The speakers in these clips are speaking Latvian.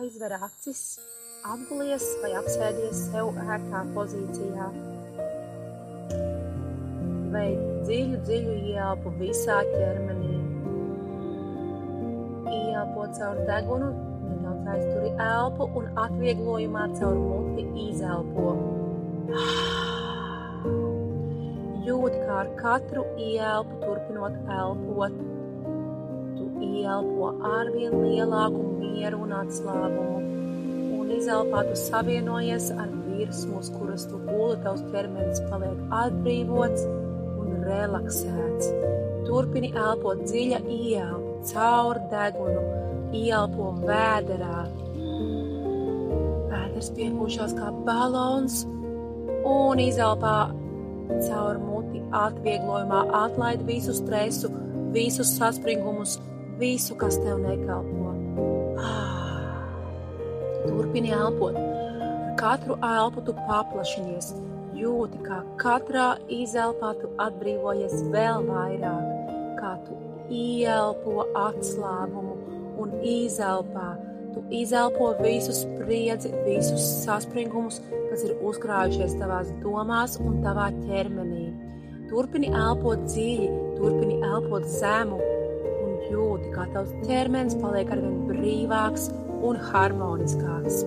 aizver acis, apgulies vai apsēdies sev ērtā pozīcijā. Vai dziļu, dziļu ielpu visā ķermenī. Ielpo caur degunu, nedaudz aizturi elpu un atvieglojumā caur muti izelpo. Jūt, kā ar katru ielpu turpinot elpot, tu ielpo arvien lielāku mieru un atslābumu, un izelpā tu savienojies ar virsmu, uz kuras tu guli, tavs ķermenis paliek atbrīvots un relaksēts. Turpini elpot dziļa ielpa, caur degunu, ielpo vēderā. Vēders piepūšās kā balons un izelpā caur muti atvieglojumā atlaid visu stresu, visus saspringumus, visu, kas tev nekalpo. Ah. Turpini elpot. Ar katru elpu tu paplašinies, jūti, kā katrā izelpā tu atbrīvojies vēl vairāk, kā tu ielpo atslābumu un izelpā. Tu izelpo visu spriedzi, visus saspringumus, kas ir uzkrājušies tavās domās un tavā ķermenī. Turpini elpot dziļi, turpini elpot zemu jūti, kā tavs ķermenis paliek arvien brīvāks un harmoniskāks.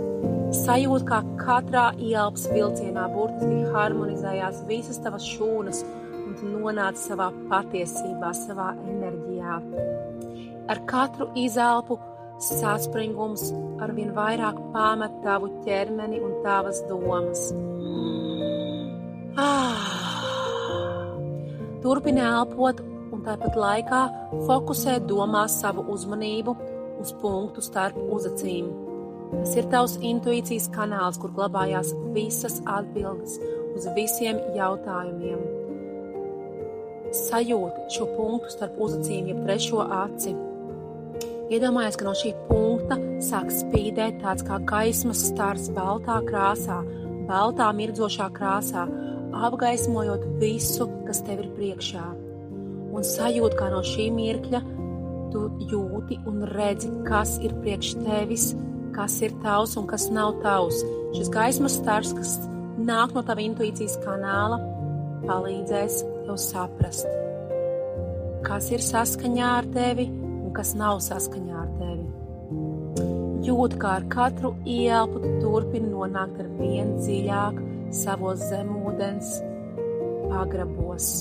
Sajūt, kā katrā ielpas vilcienā burtiski harmonizējās visas tavas šūnas un tu nonāc savā patiesībā, savā enerģijā. Ar katru izelpu saspringums arvien vairāk pamet tavu ķermeni un tavas domas. Ah. Turpini elpot tāpat laikā fokusē domās savu uzmanību uz punktu starp uzacīm. Tas ir tavs intuīcijas kanāls, kur glabājās visas atbildes uz visiem jautājumiem. Sajūti šo punktu starp uzacīm, jeb trešo aci Iedomājies, ka no šī punkta sāk spīdēt tāds kā gaismas stars baltā krāsā, baltā mirdzošā krāsā, apgaismojot visu, kas tev ir priekšā. Un sajūt, kā no šī mirkļa tu jūti un redzi, kas ir priekš tevis, kas ir tavs un kas nav tavs. Šis gaismas stars, kas nāk no tava intuīcijas kanāla, palīdzēs tev saprast, kas ir saskaņā ar tevi kas nav saskaņā ar tevi. Jūt, kā ar katru ielpu tu turpini nonākt ar vien dziļāk savos zemūdens pagrabos.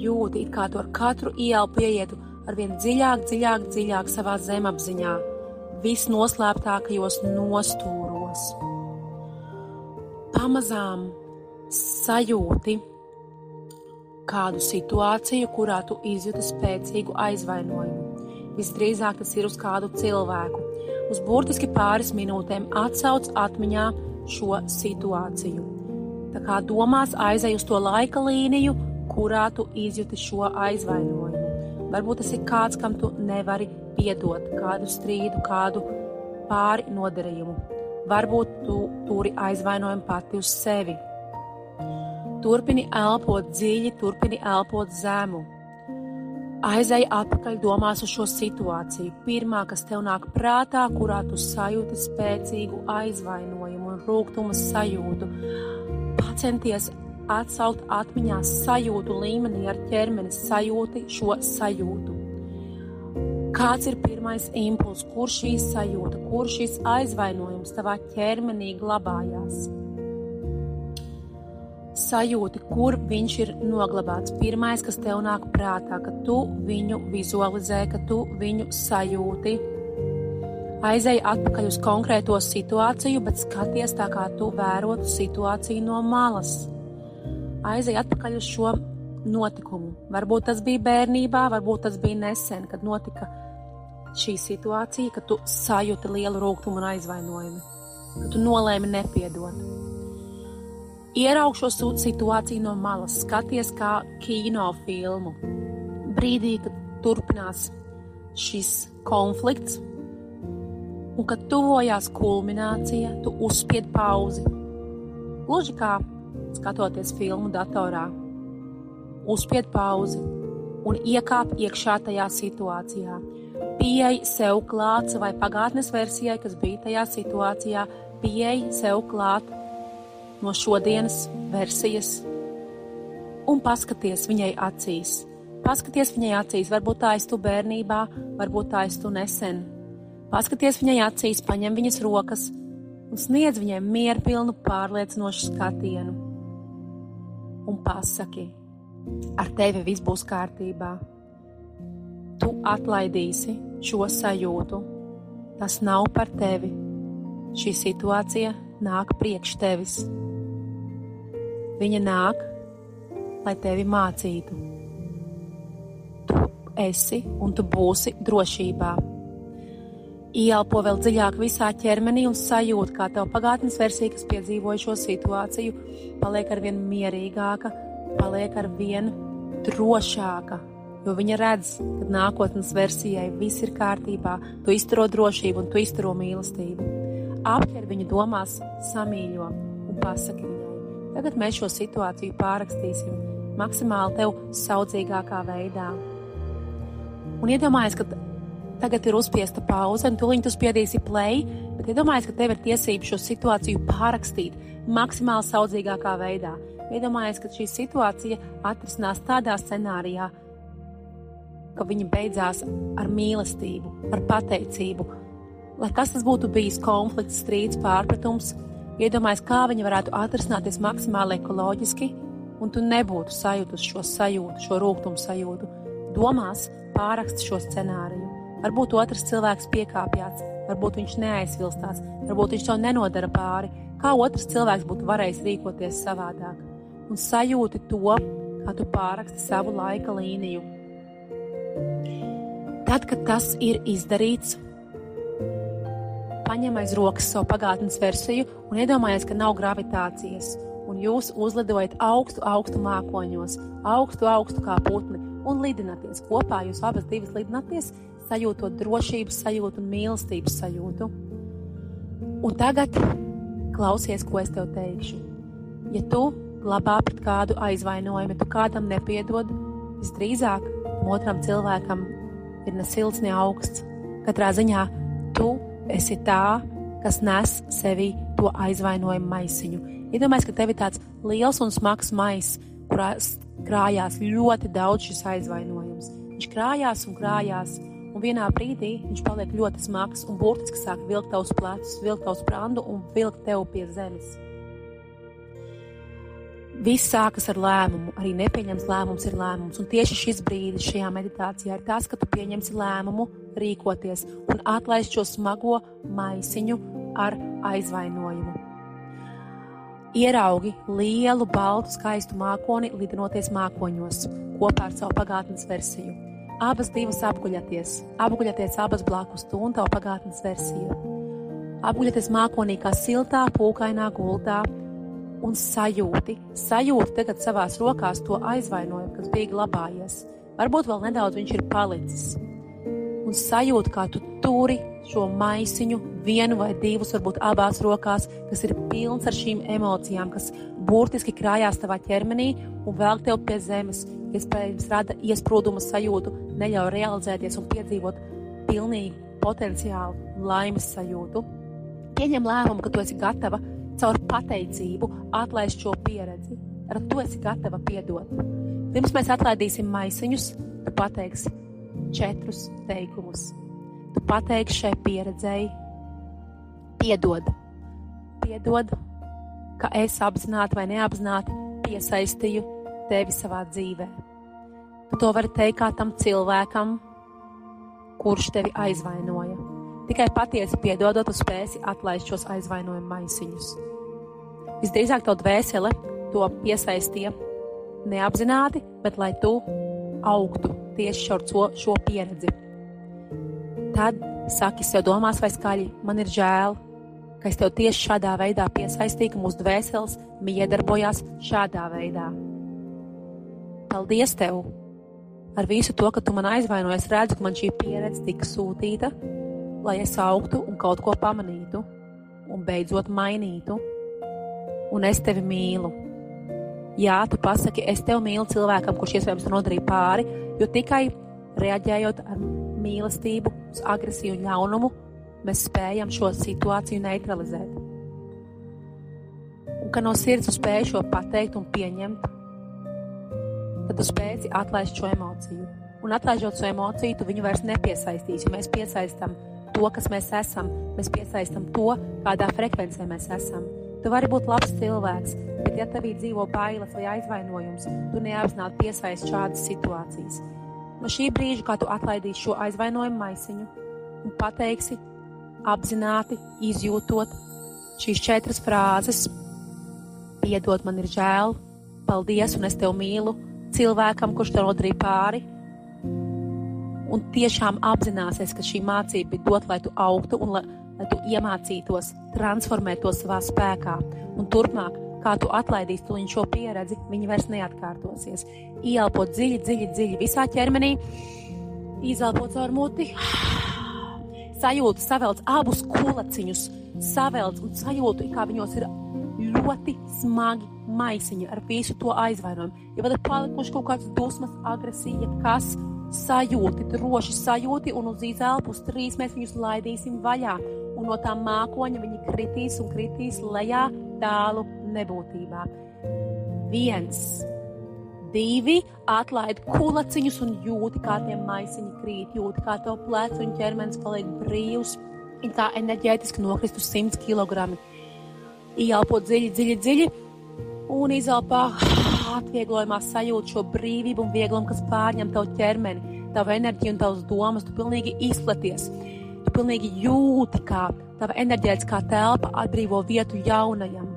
Jūti, kā tu ar katru ielpu ieietu ar vien dziļāk, dziļāk, dziļāk savā zemapziņā, visnoslēptākajos nostūros. Pamazām sajūti, kādu situāciju, kurā tu izjūti spēcīgu aizvainojumu. Visdrīzāk tas ir uz kādu cilvēku. Uz burtiski pāris minūtēm atcauc atmiņā šo situāciju. Tā kā domās aizej uz to laika līniju, kurā tu izjūti šo aizvainojumu. Varbūt tas ir kāds, kam tu nevari piedot kādu strīdu, kādu pāri nodarījumu. Varbūt tu turi aizvainojumu pati uz sevi Turpini elpot dziļi, turpini elpot zemu. Aizej atpakaļ domās uz šo situāciju. Pirmā, kas tev nāk prātā, kurā tu sajūti spēcīgu aizvainojumu un rūgtuma sajūtu. Pacenties atsaukt atmiņā sajūtu līmenī ar ķermeni, sajūti šo sajūtu. Kāds ir pirmais impulss, kur šī sajūta, kur šis aizvainojums tavā ķermenī glabājās? sajūti, kur viņš ir noglabāts. Pirmais, kas tev nāk prātā, ka tu viņu vizualizē, ka tu viņu sajūti. Aizej atpakaļ uz konkrēto situāciju, bet skaties tā, kā tu vērotu situāciju no malas. Aizej atpakaļ uz šo notikumu. Varbūt tas bija bērnībā, varbūt tas bija nesen, kad notika šī situācija, kad tu sajūti lielu rūkumu un aizvainojumu, kad tu nolēmi nepiedot. Ieraug šo situāciju no malas, skaties kā kino filmu. Brīdī, kad turpinās šis konflikts, un kad tuvojās kulminācija, tu uzspied pauzi. Gluži kā skatoties filmu datorā, uzspied pauzi un iekāp iekšā tajā situācijā. Pieeja sev klāt savai pagātnes versijai, kas bija tajā situācijā, pieeja sev klāt no šodienas versijas un paskaties viņai acīs. Paskaties viņai acīs, varbūt tā esi tu bērnībā, varbūt tā esi tu nesen. Paskaties viņai acīs, paņem viņas rokas un sniedz viņai mierpilnu, pārliecinošu skatienu. Un pasaki, ar tevi viss būs kārtībā. Tu atlaidīsi šo sajūtu. Tas nav par tevi. Šī situācija nāk priekš tevis. Viņa nāk, lai tevi mācītu. Tu esi un tu būsi drošībā. Ielpo vēl dziļāk visā ķermenī un sajūt, kā tev pagātnes versija, kas piedzīvoja šo situāciju, paliek ar vien mierīgāka, paliek ar vien drošāka. Jo viņa redz, ka nākotnes versijai viss ir kārtībā, tu izturo drošību un tu izturo mīlestību. Apķer viņu domās, samīļo un pasaki viņai. Tagad mēs šo situāciju pārrakstīsim maksimāli tev saudzīgākā veidā. Un iedomājies, ka Tagad ir uzspiesta pauze, un tūlīt tu spiedīsi play, bet iedomājies, ka tev ir tiesība šo situāciju pārrakstīt maksimāli saudzīgākā veidā. Iedomājies, ka šī situācija atrisinās tādā scenārijā, ka viņa beidzās ar mīlestību, ar pateicību. Lai kas tas būtu bijis konflikts, strīds, pārpratums, iedomājies, kā viņa varētu atrisināties maksimāli ekoloģiski, un tu nebūtu sajūtus šo sajūtu, šo rūkumu sajūtu. Domās pārakst šo scenāriju. Varbūt otrs cilvēks piekāpjas, varbūt viņš neaizvilstās, varbūt viņš to nenodara pāri. Kā otrs cilvēks būtu varējis rīkoties savādāk? Un sajūti to, kā tu pāraksti savu laika līniju. Tad, kad tas ir izdarīts, paņem aiz rokas savu pagātnes versiju un iedomājies, ka nav gravitācijas, un jūs uzlidojat augstu, augstu mākoņos, augstu, augstu kā putni, un lidināties kopā. Jūs abas divas lidināties, sajūtot drošības sajūtu un mīlestības sajūtu. Un tagad klausies, ko es tev teikšu. Ja tu glabā pret kādu aizvainojumu, ja tu kādam nepiedod, visdrīzāk otram cilvēkam ir ne silts, ne augsts. Katrā ziņā tu esi tā, kas nes sevi to aizvainojumu maisiņu. Iedomājieties, ka tev ir tāds liels un smags maisis, kurā krājās ļoti daudz šis aizvainojums. Viņš krājās un krājās, un vienā brīdī viņš paliek ļoti smags un burtiski sāk vilkt tavus plecus, vilkt tavus prandu un vilkt tevi pie zemes. Viss sākas ar lēmumu, arī nepieņems lēmums ir lēmums. Un tieši šis brīdis šajā meditācijā ir tas, ka tu pieņemsi lēmumu rīkoties un atlaist šo smago maisiņu ar aizvainojumu. Ieraugi lielu, baltu, skaistu mākoni, lidinoties mākoņos kopā ar savu pagātnes versiju. Abas divas apguļaties, apguļaties abas blakus tu un tavu pagātnes versiju. Apguļaties mākonī kā siltā, pūkainā gultā un sajūti, sajūti tagad savās rokās to aizvainojumu, kas bija glabājies. Varbūt vēl nedaudz viņš ir palicis. Un sajūti, kā tu turi šo maisiņu, vienu vai divus, varbūt abās rokās, kas ir pilns ar šīm emocijām, kas burtiski krājās tavā ķermenī un velk tev pie zemes, iespējams rada iesprūduma sajūtu, neļauj realizēties un piedzīvot pilnīgu potenciālu laimes sajūtu. Pieņem lēmumu, ka tu esi gatava caur pateicību atlaist šo pieredzi. Ar to esi gatava piedot. Pirms mēs atlaidīsim maisiņus, tu pateiksi četrus teikumus. Tu pateiksi šai pieredzēji, piedod, piedod, ka es apzināti vai neapzināti piesaistīju tevi savā dzīvē. Tu to vari teikt kā tam cilvēkam, kurš tevi aizvainoja. Tikai patiesi piedodot, tu spēsi atlaist šos aizvainojumu maisiņus. Visdrīzāk tev dvēsele to piesaistīja neapzināti, bet lai tu augtu tieši ar šo, šo pieredzi. Tad saki sev domās vai skaļi, man ir žēl, ka es tev tieši šādā veidā piesaistīju, ka mūsu dvēseles miedarbojās šādā veidā. Paldies tev! Ar visu to, ka tu man aizvainoji, es redzu, ka man šī pieredze tika sūtīta, lai es augtu un kaut ko pamanītu, un beidzot mainītu. Un es tevi mīlu. Jā, tu pasaki, es tevi mīlu cilvēkam, kurš iespējams nodarīja pāri, jo tikai reaģējot ar mīlestību, uz agresiju un ļaunumu, mēs spējam šo situāciju neutralizēt. Un, kad no sirds tu spēj šo pateikt un pieņemt, tad tu spēsi atlaist šo emociju. Un atlaižot šo emociju, tu viņu vairs nepiesaistīsi. Mēs piesaistām to, kas mēs esam. Mēs piesaistām to, kādā frekvencē mēs esam. Tu vari būt labs cilvēks, bet ja tevī dzīvo bailes vai aizvainojums, tu neapzināti piesaisti šādas situācijas. No šī brīža, kā tu atlaidīsi šo aizvainojumu maisiņu un pateiksi, apzināti izjūtot šīs četras frāzes: Piedod, man ir žēl, paldies, un es tevi mīlu, cilvēkam, kurš tev nodarīja pāri. Un tiešām apzināsies, ka šī mācība ir dot, lai tu augtu un lai, lai tu iemācītos transformēt to savā spēkā. Un turpmāk, kā tu atlaidīsi to šo pieredzi, viņi vairs neatkārtosies. Ielpot dziļi, dziļi, dziļi visā ķermenī, izelpot caur muti sajūta savelc abus kulaciņus, savelc un sajūta, kā viņos ir ļoti smagi maisiņi ar visu to aizvainojumu. Ja vēl ir palikuši kaut kāds dusmas, agresija, kas sajūti, droši sajūti, un uz izelpu uz trīs mēs viņus laidīsim vaļā. Un no tā mākoņa viņi kritīs un kritīs lejā tālu nebūtībā. Viens Divi, atlaid kulaciņus un jūti, kā tie maisiņi krīt, jūti, kā tev plecs un ķermenis paliek brīvs, un tā enerģētiski nokrist uz 100 kg. Ielpo dziļi, dziļi, dziļi, un izelpā atvieglojumā sajūt šo brīvību un vieglumu, kas pārņem tavu ķermeni, tavu enerģiju un tavas domas. Tu pilnīgi izplaties. Tu pilnīgi jūti, kā tava enerģētiskā telpa atbrīvo vietu jaunajam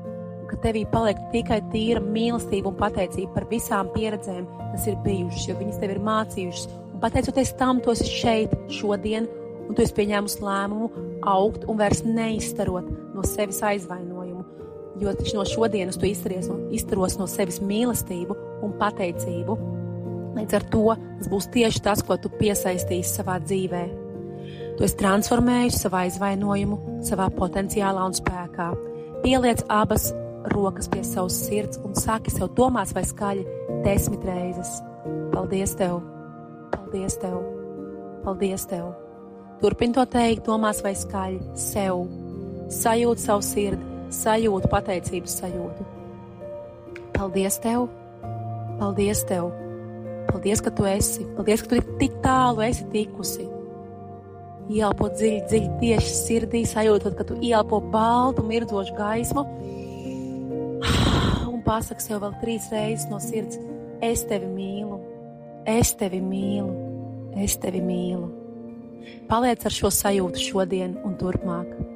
ka tevī paliek tikai tīra mīlestība un pateicība par visām pieredzēm, kas ir bijušas, jo viņas tev ir mācījušas. Un pateicoties tam, tu esi šeit šodien, un tu esi pieņēmusi lēmumu augt un vairs neizstarot no sevis aizvainojumu. Jo taču no šodienas tu izturies no, izturos no sevis mīlestību un pateicību. Līdz ar to tas būs tieši tas, ko tu piesaistīsi savā dzīvē. Tu esi transformējusi savu aizvainojumu, savā potenciālā un spēkā. Pieliec abas rokas pie savas sirds un saki sev domās vai skaļi desmit reizes. Paldies tev, paldies tev, paldies tev. Turpin to teikt, domās vai skaļi sev. Sajūt savu sirdi, sajūt pateicības sajūtu. Paldies tev, paldies tev, paldies, ka tu esi, paldies, ka tu tik tālu esi tikusi. Ielpo dziļi, dziļi tieši sirdī, sajūtot, ka tu ielpo baltu, mirdzošu gaismu pasaki sev vēl trīs reizes no sirds: Es tevi mīlu, es tevi mīlu, es tevi mīlu. Paliec ar šo sajūtu šodien un turpmāk.